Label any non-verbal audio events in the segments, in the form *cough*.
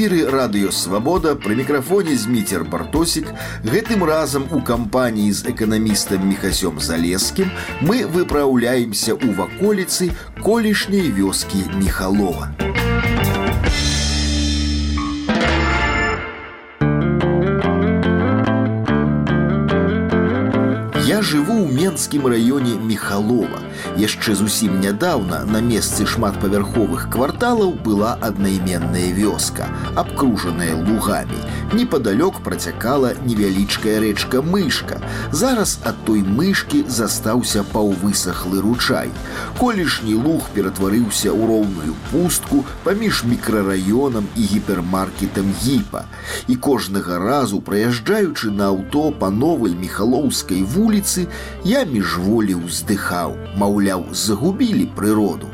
эфіры радыёвабода пры мікрафоне зміцер бартосік гэтым разам у кампаніі з эканамістам мехасём залескім мы выпраўляемся ў ваколіцы колішняй вёскі мехалова. Я жыву ў менскім раёне Михалова. Яшчэ зусім нядаўна на месцы шматпавярховых кварталаў была аднайменная вёска, абкружаная лугамі. Непадалёк працякала невялічкая рэчка мышка. Зараз ад той мышкі застаўся паўвысахлы ручай. Колішні луг ператварыўся ў роўную пустку паміж мікрараёнам і гіпермаркетам гіпа. І кожнага разу праязджаючы на аўто па новай міхалоўскай вуліцы вуліцы я міжволі ўздыхаў, маўляў, загубілі прыроду.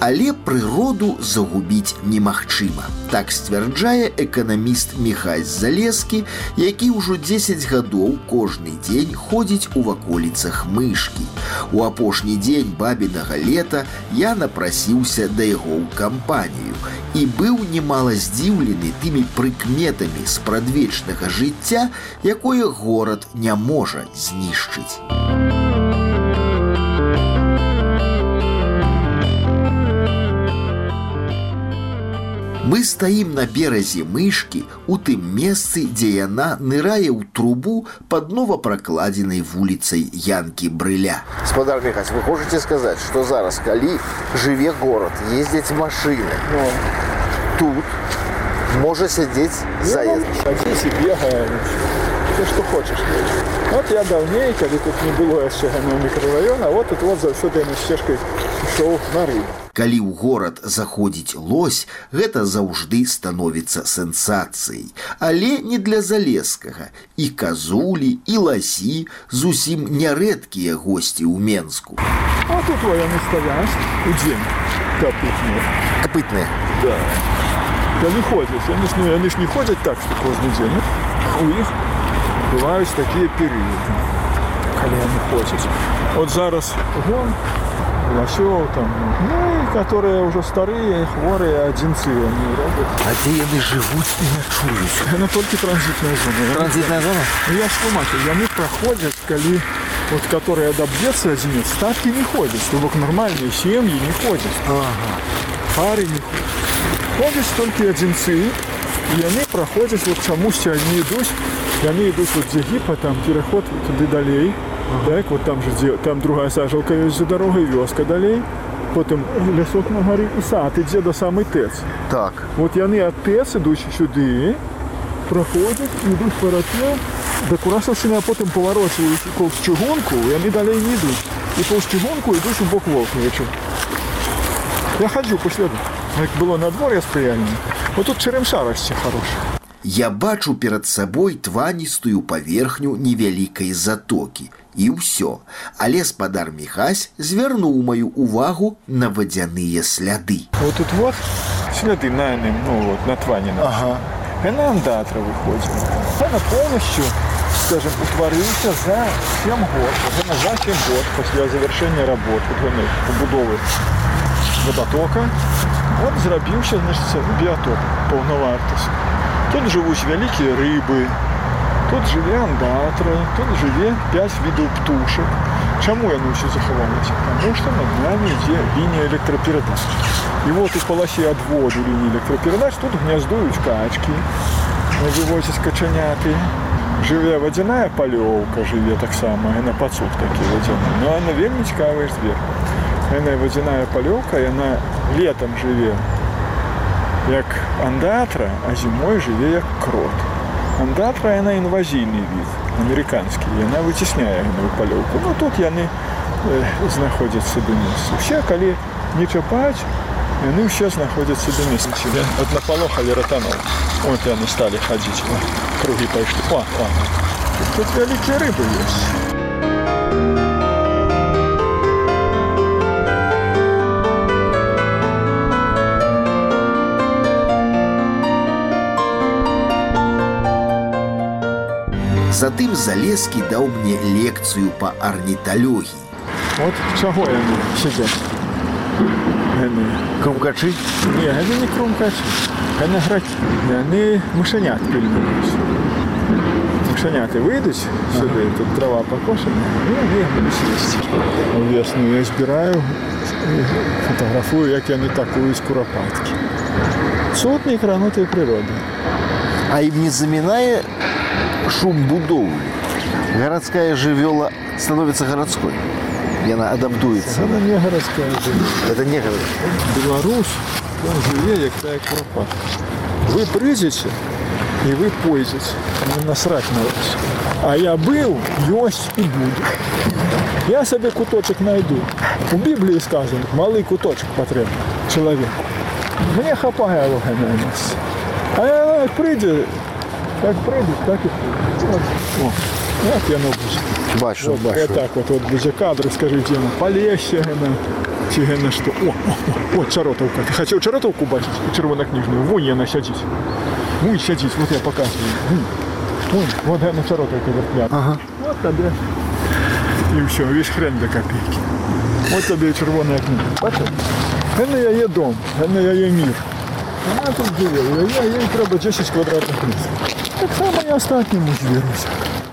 Але прыроду загубіць немагчыма. Так сцвярджае эканаміст Михась Залескі, які ўжо 10 гадоў кожны дзень ходзіць у ваколіцах мышкі. У апошні дзень бабінага лета я напрасіўся да яго ў кампанію і быў немала здзіўлены тымі прыкметамі спрадвечнага жыцця, якое горад не можа знішчыць. Мы стаім на беразе мышкі у тым месцы, дзе яна нырае ў трубу под новапракладзенай вуліцай Янкі брыля. Спадар Михась, вы хочаце сказаць, што зараз калі жыве горад, ездзяць машыны. Ну. Тут можа сядзець заезд. Садзіць і бегае ты што хочаш. Вот я даўней, калі тут не было яшчэ мікрараёна, вот тут вот заўсёды яны сцежкай ішоў на рыбу калі ў горад заходзіць лось гэта заўжды становіцца сенсацыяй але не для залескага і казулі і ласі зусім нярэдкія госці ў менску а тут яны стаяць у дзень капытныя капытныя да. яны ходзяць яны ж ну яны ж не ходзяць так што кожны дзень у іх бываюць такія перыяды калі яны ходзяць от зараз гон лосев там, ну, которые уже старые, хворые, одинцы они робят. А где они живут, не чуюсь? Это *laughs* только транзитная зона. Транзитная зона? Ну, я что, они проходят, коли вот которые добьется одинец, ставки не ходят, чтобы нормальные семьи не ходят. Ага. Пары не ходят. Ходят только одинцы, и они проходят, вот чамусь они идут, и они идут вот где гипа, там переход туда далее. Так, от там же там друга сажалка є за дорогою, вёска далей. Потім лясок на горі і сад ідзе до самий ТЕЦ. Так. От яны ад ТЕЦ ідуть сюди, проходять, йдуть по раке, до Курасовщини, а потім поворачують повз чугунку, і вони далі не йдуть. І повз чугунку йдуть у бок Волковича. Я ходжу по сліду. Як було на дворі сприяльне, отут черемша росте хороша. Я бачу перад сабой тваністую паверхню невялікай затокі і ўсё. Але спадар Михась звярнуў маю увагу на вадзяныя сляды. Вот тут вот сляды на ним, ну вот, на тванина. Ага. Она андатра выходит. Она полностью, скажем, утворился за 7 год, уже за 7 год после завершения работ, вот побудовы водотока, вот зрабіўся, значит, биотоп полновартости. Тут живуть вялікія рыбы, тут жыве андатра, тут жыве 5 відаў птушак. Чаму яны ўсё захаваюць? Таму што над нами ідзе лінія электраперадач. І вот у паласе адводу лініі электраперадач тут гняздуюць качкі, вывозяць качаняты. Жыве вадзяная палёўка жыве таксама, яна пацук такі вадзяны. Но она вельмі цікавая звер. Яна вадзяная палёўка, яна летом жыве як андатра, а зімой жыве як крот. Андатра яна інвазійны від амерыканскі. Яна выцісняе гэтую палёўку. Ну тут яны э, знаходзяцца да месца. Усе калі не чапаць, яны ўсе знаходзяцца да месца. От напалохалі ратанол. Вот яны сталі хадзіць. Кругі пайшлі. О, о. Тут вялікія рыбы ёсць. Затым залескі даў мне лекцыю па арніталогіі. Вот чаго яны сядзяць. Яны. Крумкачи? Ні, яны не крумкачі. Яны гракі. Яны мышанят пільнуюць. Мышаняты выйдуць сюды, тут трава покошена, і яны будуць есці. Увесну я збіраю, і фотаграфую, як яны такуюць курапаткі. Цуд некранутай прыроды. А им не заминая шум будоўлі. Городская живела становится городской. И она адаптуется. Це не гарадская жыве. Это не город. Беларусь, он жыве, як тая курапатка. Вы прыйдзеце і вы пойдзеце. Не насрать на вас. А я быў, ёсць і буду. Я сабе куточак найду. У Бібліі сказано, малы куточак патрэбны чалавеку. Мне хапае луганая месца. А я як прыйдзе, як прыйдзе, так і прыйдзе. От, О, як яно будзе. Бачу, Вот, бачу. вот так вот, вот будзе кадр, скажите ему, полезьте, гена, ці гена што. О, о, о, от чаротаўка. Ты хацеў чаротаўку бачыць? Чырвонакніжную. Вунь яна сядзіць. Вунь сядзіць, вот я показываю. Вунь. Вунь, вот яна чаротаўка вертля. Ага. Вот табе. І ўсё, весь хрен до копейки. Вот табе і чырвоная кніга. Бачыш? Гена яе дом, гена яе мір. Вона тут жыве, і яе їй треба 10 квадратных метров. Так само і астатняму звіруся.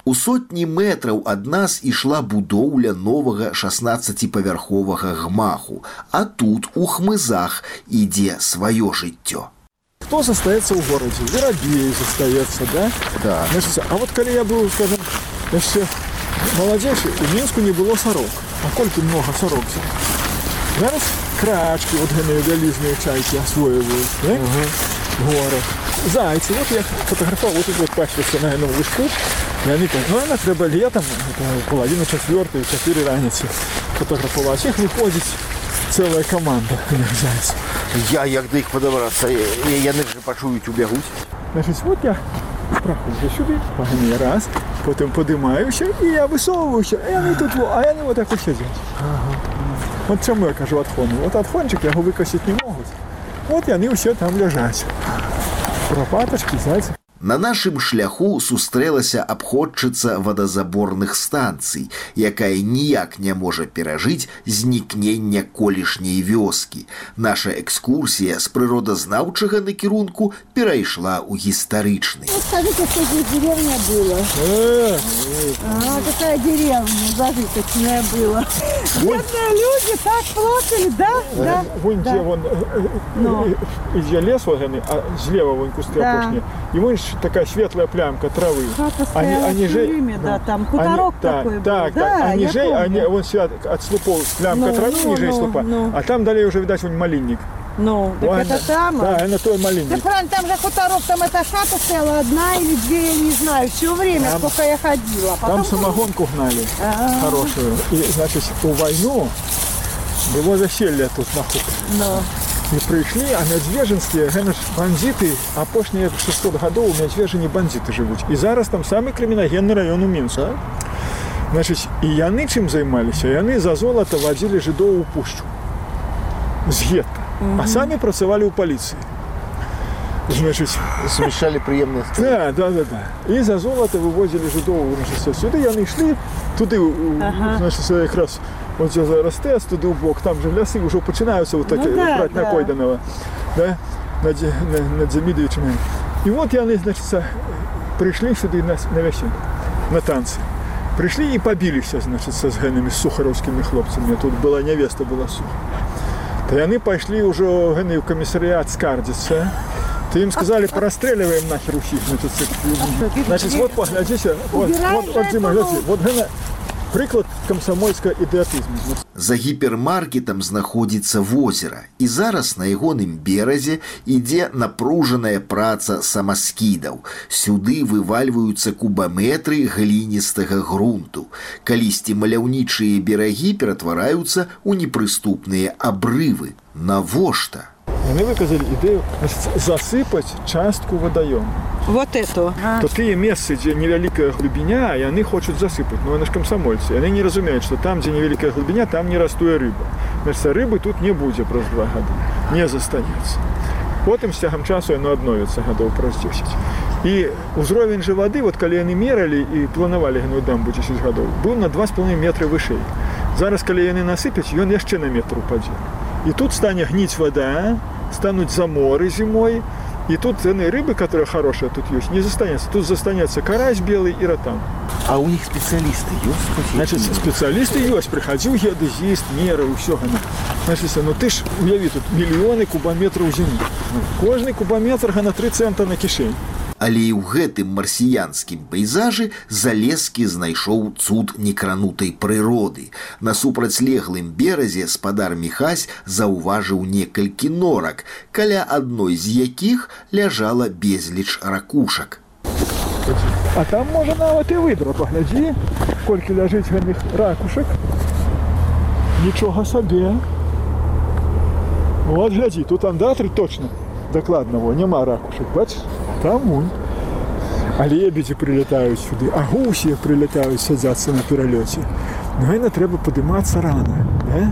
У сотні метраў ад нас ішла будоўля новага 16павярховага гмаху, а тут у хмызах ідзе сваё жыццё. Кто застаецца ў горадзе? Верабей застаецца, да? Да. Значит, а вот калі я быў, скажем, яшчэ маладзейшы, у Мінску не было сарок. А колькі многа сарок зараз? Зараз крачкі, вот гэтыя вялізныя чайкі асвоіваюць, да? Горад. Зайцы, вот я фотографаваў, вот тут вот пасвіцца на гэтым лыжку. І они так, ну, она трэба летом, это половина четвертой, четыре раніцы фотографаваць. Іх выходзіць цэлая каманда гэтых зайцаў. Я як до іх подобраться? Яны же пачуюць убягуць. Значить, от я проходжу сюди, погні раз, потім подимаюся і я висовуюся, а вони тут, во, а вони отак от сидять. От чому я кажу отхон. От отхончик його викосити не можуть. От вони всі там лежать. Куропаточки, зайці. На нашым шляху сустрэлася абходчыца вадазаборных станцый, якая ніяк не можа перажыць знікнення колішняй вёскі. Наша экскурсія з прыродазнаўчага накірунку перайшла ў гістарычны. Ну, скажите, что здесь деревня была? Е, А, какая деревня зажиточная была. Бедные люди так плакали, да? Да. вон да. де вон Ну. ідзе лес ваганы, а злева вон кусты Да. апошні. І вон ж така светлая плямка травы. Они, они же, время, да, там хуторок так, такой был. Так, Да, так, они же, помню. они, вон свят от слупов плямка Ну, травы ну, ниже ну, слупа, ну. а там далее уже, видать, вон малинник. Ну, так Вон, это там. Да, а? это той Ты малинник. правильно, там же хуторок, там эта хата стояла одна или две, я не знаю, все время, Там- сколько я ходила. Потом Там самогонку гнали А. хорошую. И, значит, у войну было заселье тут на хуторе. Ну, І прийшли, а Медвежинські, гено ж бандити, а пошні 600 годов у Медвежині бандити живуть. І зараз там самий криміногенний район у Мінську. Значить, і яни чим займалися? Яни за золото водили жидов у пущу. З гетто. А самі працювали у поліції. Значить, Смешали приемные сцены. Да, да, да, да. І за золото вивозили жидову значить, сюди. Вони йшли туди, у- Ага. значить, це якраз от це зараз тест, туди в бок, там же ляси вже починаються от таке, Ну да, брати да. накойданого, да, над, над, над Демидовичем. І от вони, значить, це, прийшли сюди на, на весілля, на танці. Прийшли і побилися, значить, з генами, з сухаровськими хлопцями. Тут була невеста, була суха. Та вони пішли вже гени в комісаріат скардитися. То им сказали, простреливаем нахер усіх. Значит, значит вот поглядите, вот, Убираем вот, вот, же Дима, эту гляди, вот гена, приклад комсомольского ідеатизму. За гіпермаркетам знаходзіцца возера і зараз на ягоным беразе ідзе напружаная праца самаскідаў. Сюды вывальваюцца кубаметры гліністага грунту. Калісьці маляўнічыя берагі ператвараюцца ў непрыступныя абрывы. Навошта? Вони виказали ідею значить, засипати частку водойому. Вот эту. То тыя месцы, дзе невялікая глыбіня, яны хочуць засыпаць, но яны ж камсамольцы. Яны не разумеюць, што там, дзе невялікая глыбіня, там не растуе рыба. Значит, рыбы тут не будзе праз два гады, не застанецца. Потым з цягам часу яно адновіцца гадоў праз 10. І ўзровень жа вады, вот калі яны мералі і планавалі гную дамбу 10 гадоў, быў на 2,5 метры вышэй. Зараз, калі яны насыпяць, ён яшчэ на метр упадзе. И тут станет гнить вода, станут заморы зимой, и тут цены рыбы, которая хорошая тут есть, не застанется. Тут застанется карась белый и ротан. А у них специалисты есть? Значит, специалисты есть, приходил геодезист, меры, все она. Значит, ну ты ж уяви, тут миллионы кубометров земли. Каждый кубометр на 3 цента на кишень Але і ў гэтым марсіянскім пейзажы залескі знайшоў цуд некранутай прыроды. На супрацьлеглым беразе спадар Міхась заўважыў некалькі норак, каля адной з якіх ляжала безліч ракушак. А там можа нават і выдра паглядзі, колькі ляжыць гэтых ракушак. Нічога сабе. Вот глядзі, тут андатры точно дакладна во няма ракушак, бач, там вунь. А лебедзі прилетаюць сюды, а гусі прилетаюць садзяцца на пералёце. Ну і трэба падымацца рана. Да?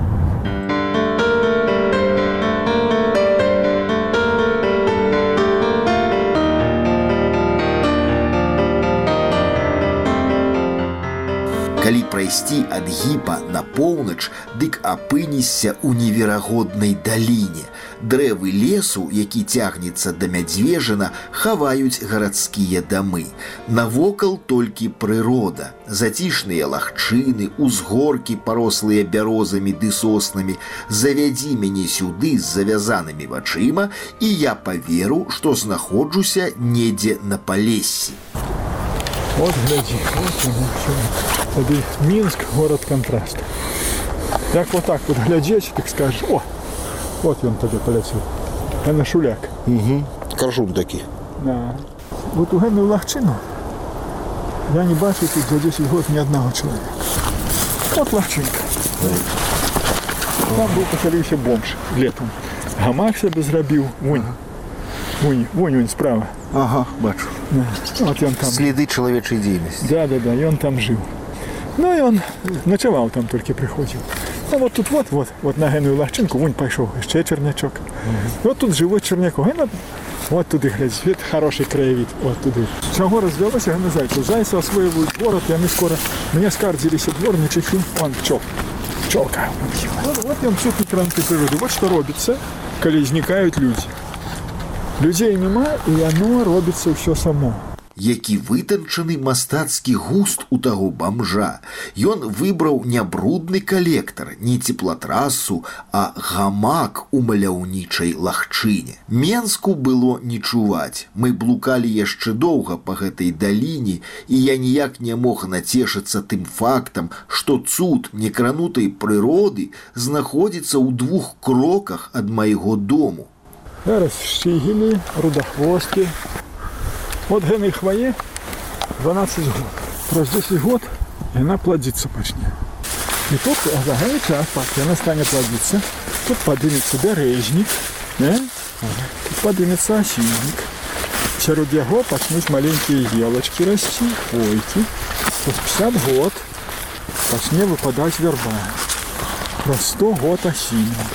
Калі прайсці ад гіпа на поўнач, дык апынешся ў неверагоднай даліне. Дрэвы лесу, які цягнецца да мядзвежана, хаваюць гарадскія дамы. Навокал толькі прырода. Зацішныя лагчыны, узгоркі, парослыя бярозамі ды соснамі. Завядзі мяне сюды з завязанымі вачыма, і я паверу, што знаходжуся недзе на палессі. Вот гляди, вот он, Тобі Мінськ город контрасту. Як отак от глядзець, так скажеш, о, от ён табе паляцеў. А на шуляк. Угу. Коржун такі. Да. Вот у гэную лагчыну я не бачу тут за 10 год ні аднаго чалавека. Вот лагчынка. Там быў пасяліўся бомж летом. Гамак сябе зрабіў, вунь. Вунь, вунь, вунь справа. Ага, бачу. Да. Вот ён там. Следы чалавечай дзейнасці. Да, да, да, и он там жил. Ну и он ночевал там только приходил. А вот тут вот, вот, вот на геную лахчинку, вон пошел, еще чернячок. Вот тут живой черняк. Гена, вот туди глядь, світ, хороший краєвид, от туди. Чого розвелося гена зайцю? Зайці освоюють город, і вони скоро, мені скаржилися дворнички, вон пчел, пчелка. Вот, вот он все некранты природы. Вот что робится, коли зникают люди. Людей нема, і оно робиться все само. які вытанчаны мастацкі густ у таго бамжа. Ён выбраў не брудны калектар, не цеплатрасу, а гамак у маляўнічай лагчыне. Менску было не чуваць. Мы блукалі яшчэ доўга па гэтай даліне, і я ніяк не мог нацешыцца тым фактам, што цуд некранутай прыроды знаходзіцца ў двух кроках ад майго дому. Зараз шчыгелі, рудахвосткі, Вот гэной хвае 12 год. Праз 10 год яна плодиться пачне. І тут за гэны час пак яна стане плодиться. Тут падымецца бярэзнік, не? тут падымецца асіннік. Сярод яго пачнуць маленькія елачкі расці, хвойкі. Праз 50 год пачне выпадаць вярба. Праз 100 год асіннік.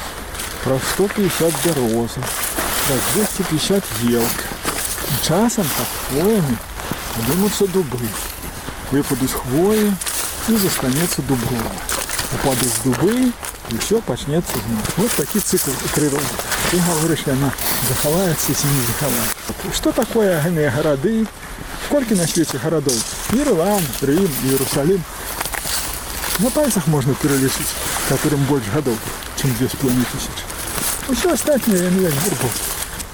Праз 150 бяроза. Праз 250 елка. Часом под хвоями поднимутся дубы. Выпадут хвои и застанется дуброва. Упадут дубы и все почнется вновь. Вот такие циклы природы. Ты говоришь, она заховается, если не заховается. Что такое огромные города? Сколько на свете городов? Ирланд, Рим, Иерусалим. На пальцах можно перелечить, которым больше годов, чем 2,5 тысячи. Все остальное я не верю.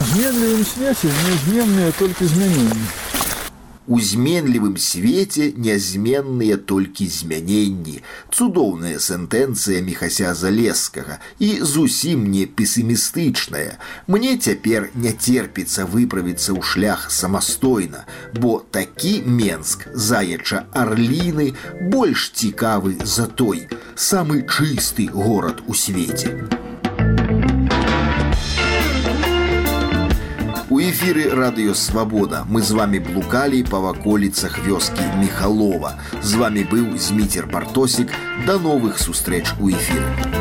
В зменлівым свеце неизменные только змяненні. У зменлівым свеце нязменныя толькі змяненні. Цудоўная сентэнцыя міхася залескага і зусім не песімістычная. Мне цяпер не терпіцца выправіцца ў шлях самастойна, бо такі Менск, заяча арліны больш цікавы за той, самы чысты горад у свеце. эфіры радыё свабода мы з вами блукалі па ваколіцах вёскі міхалова з вами быў зміцер бартосік да новых сустрэч у эфіры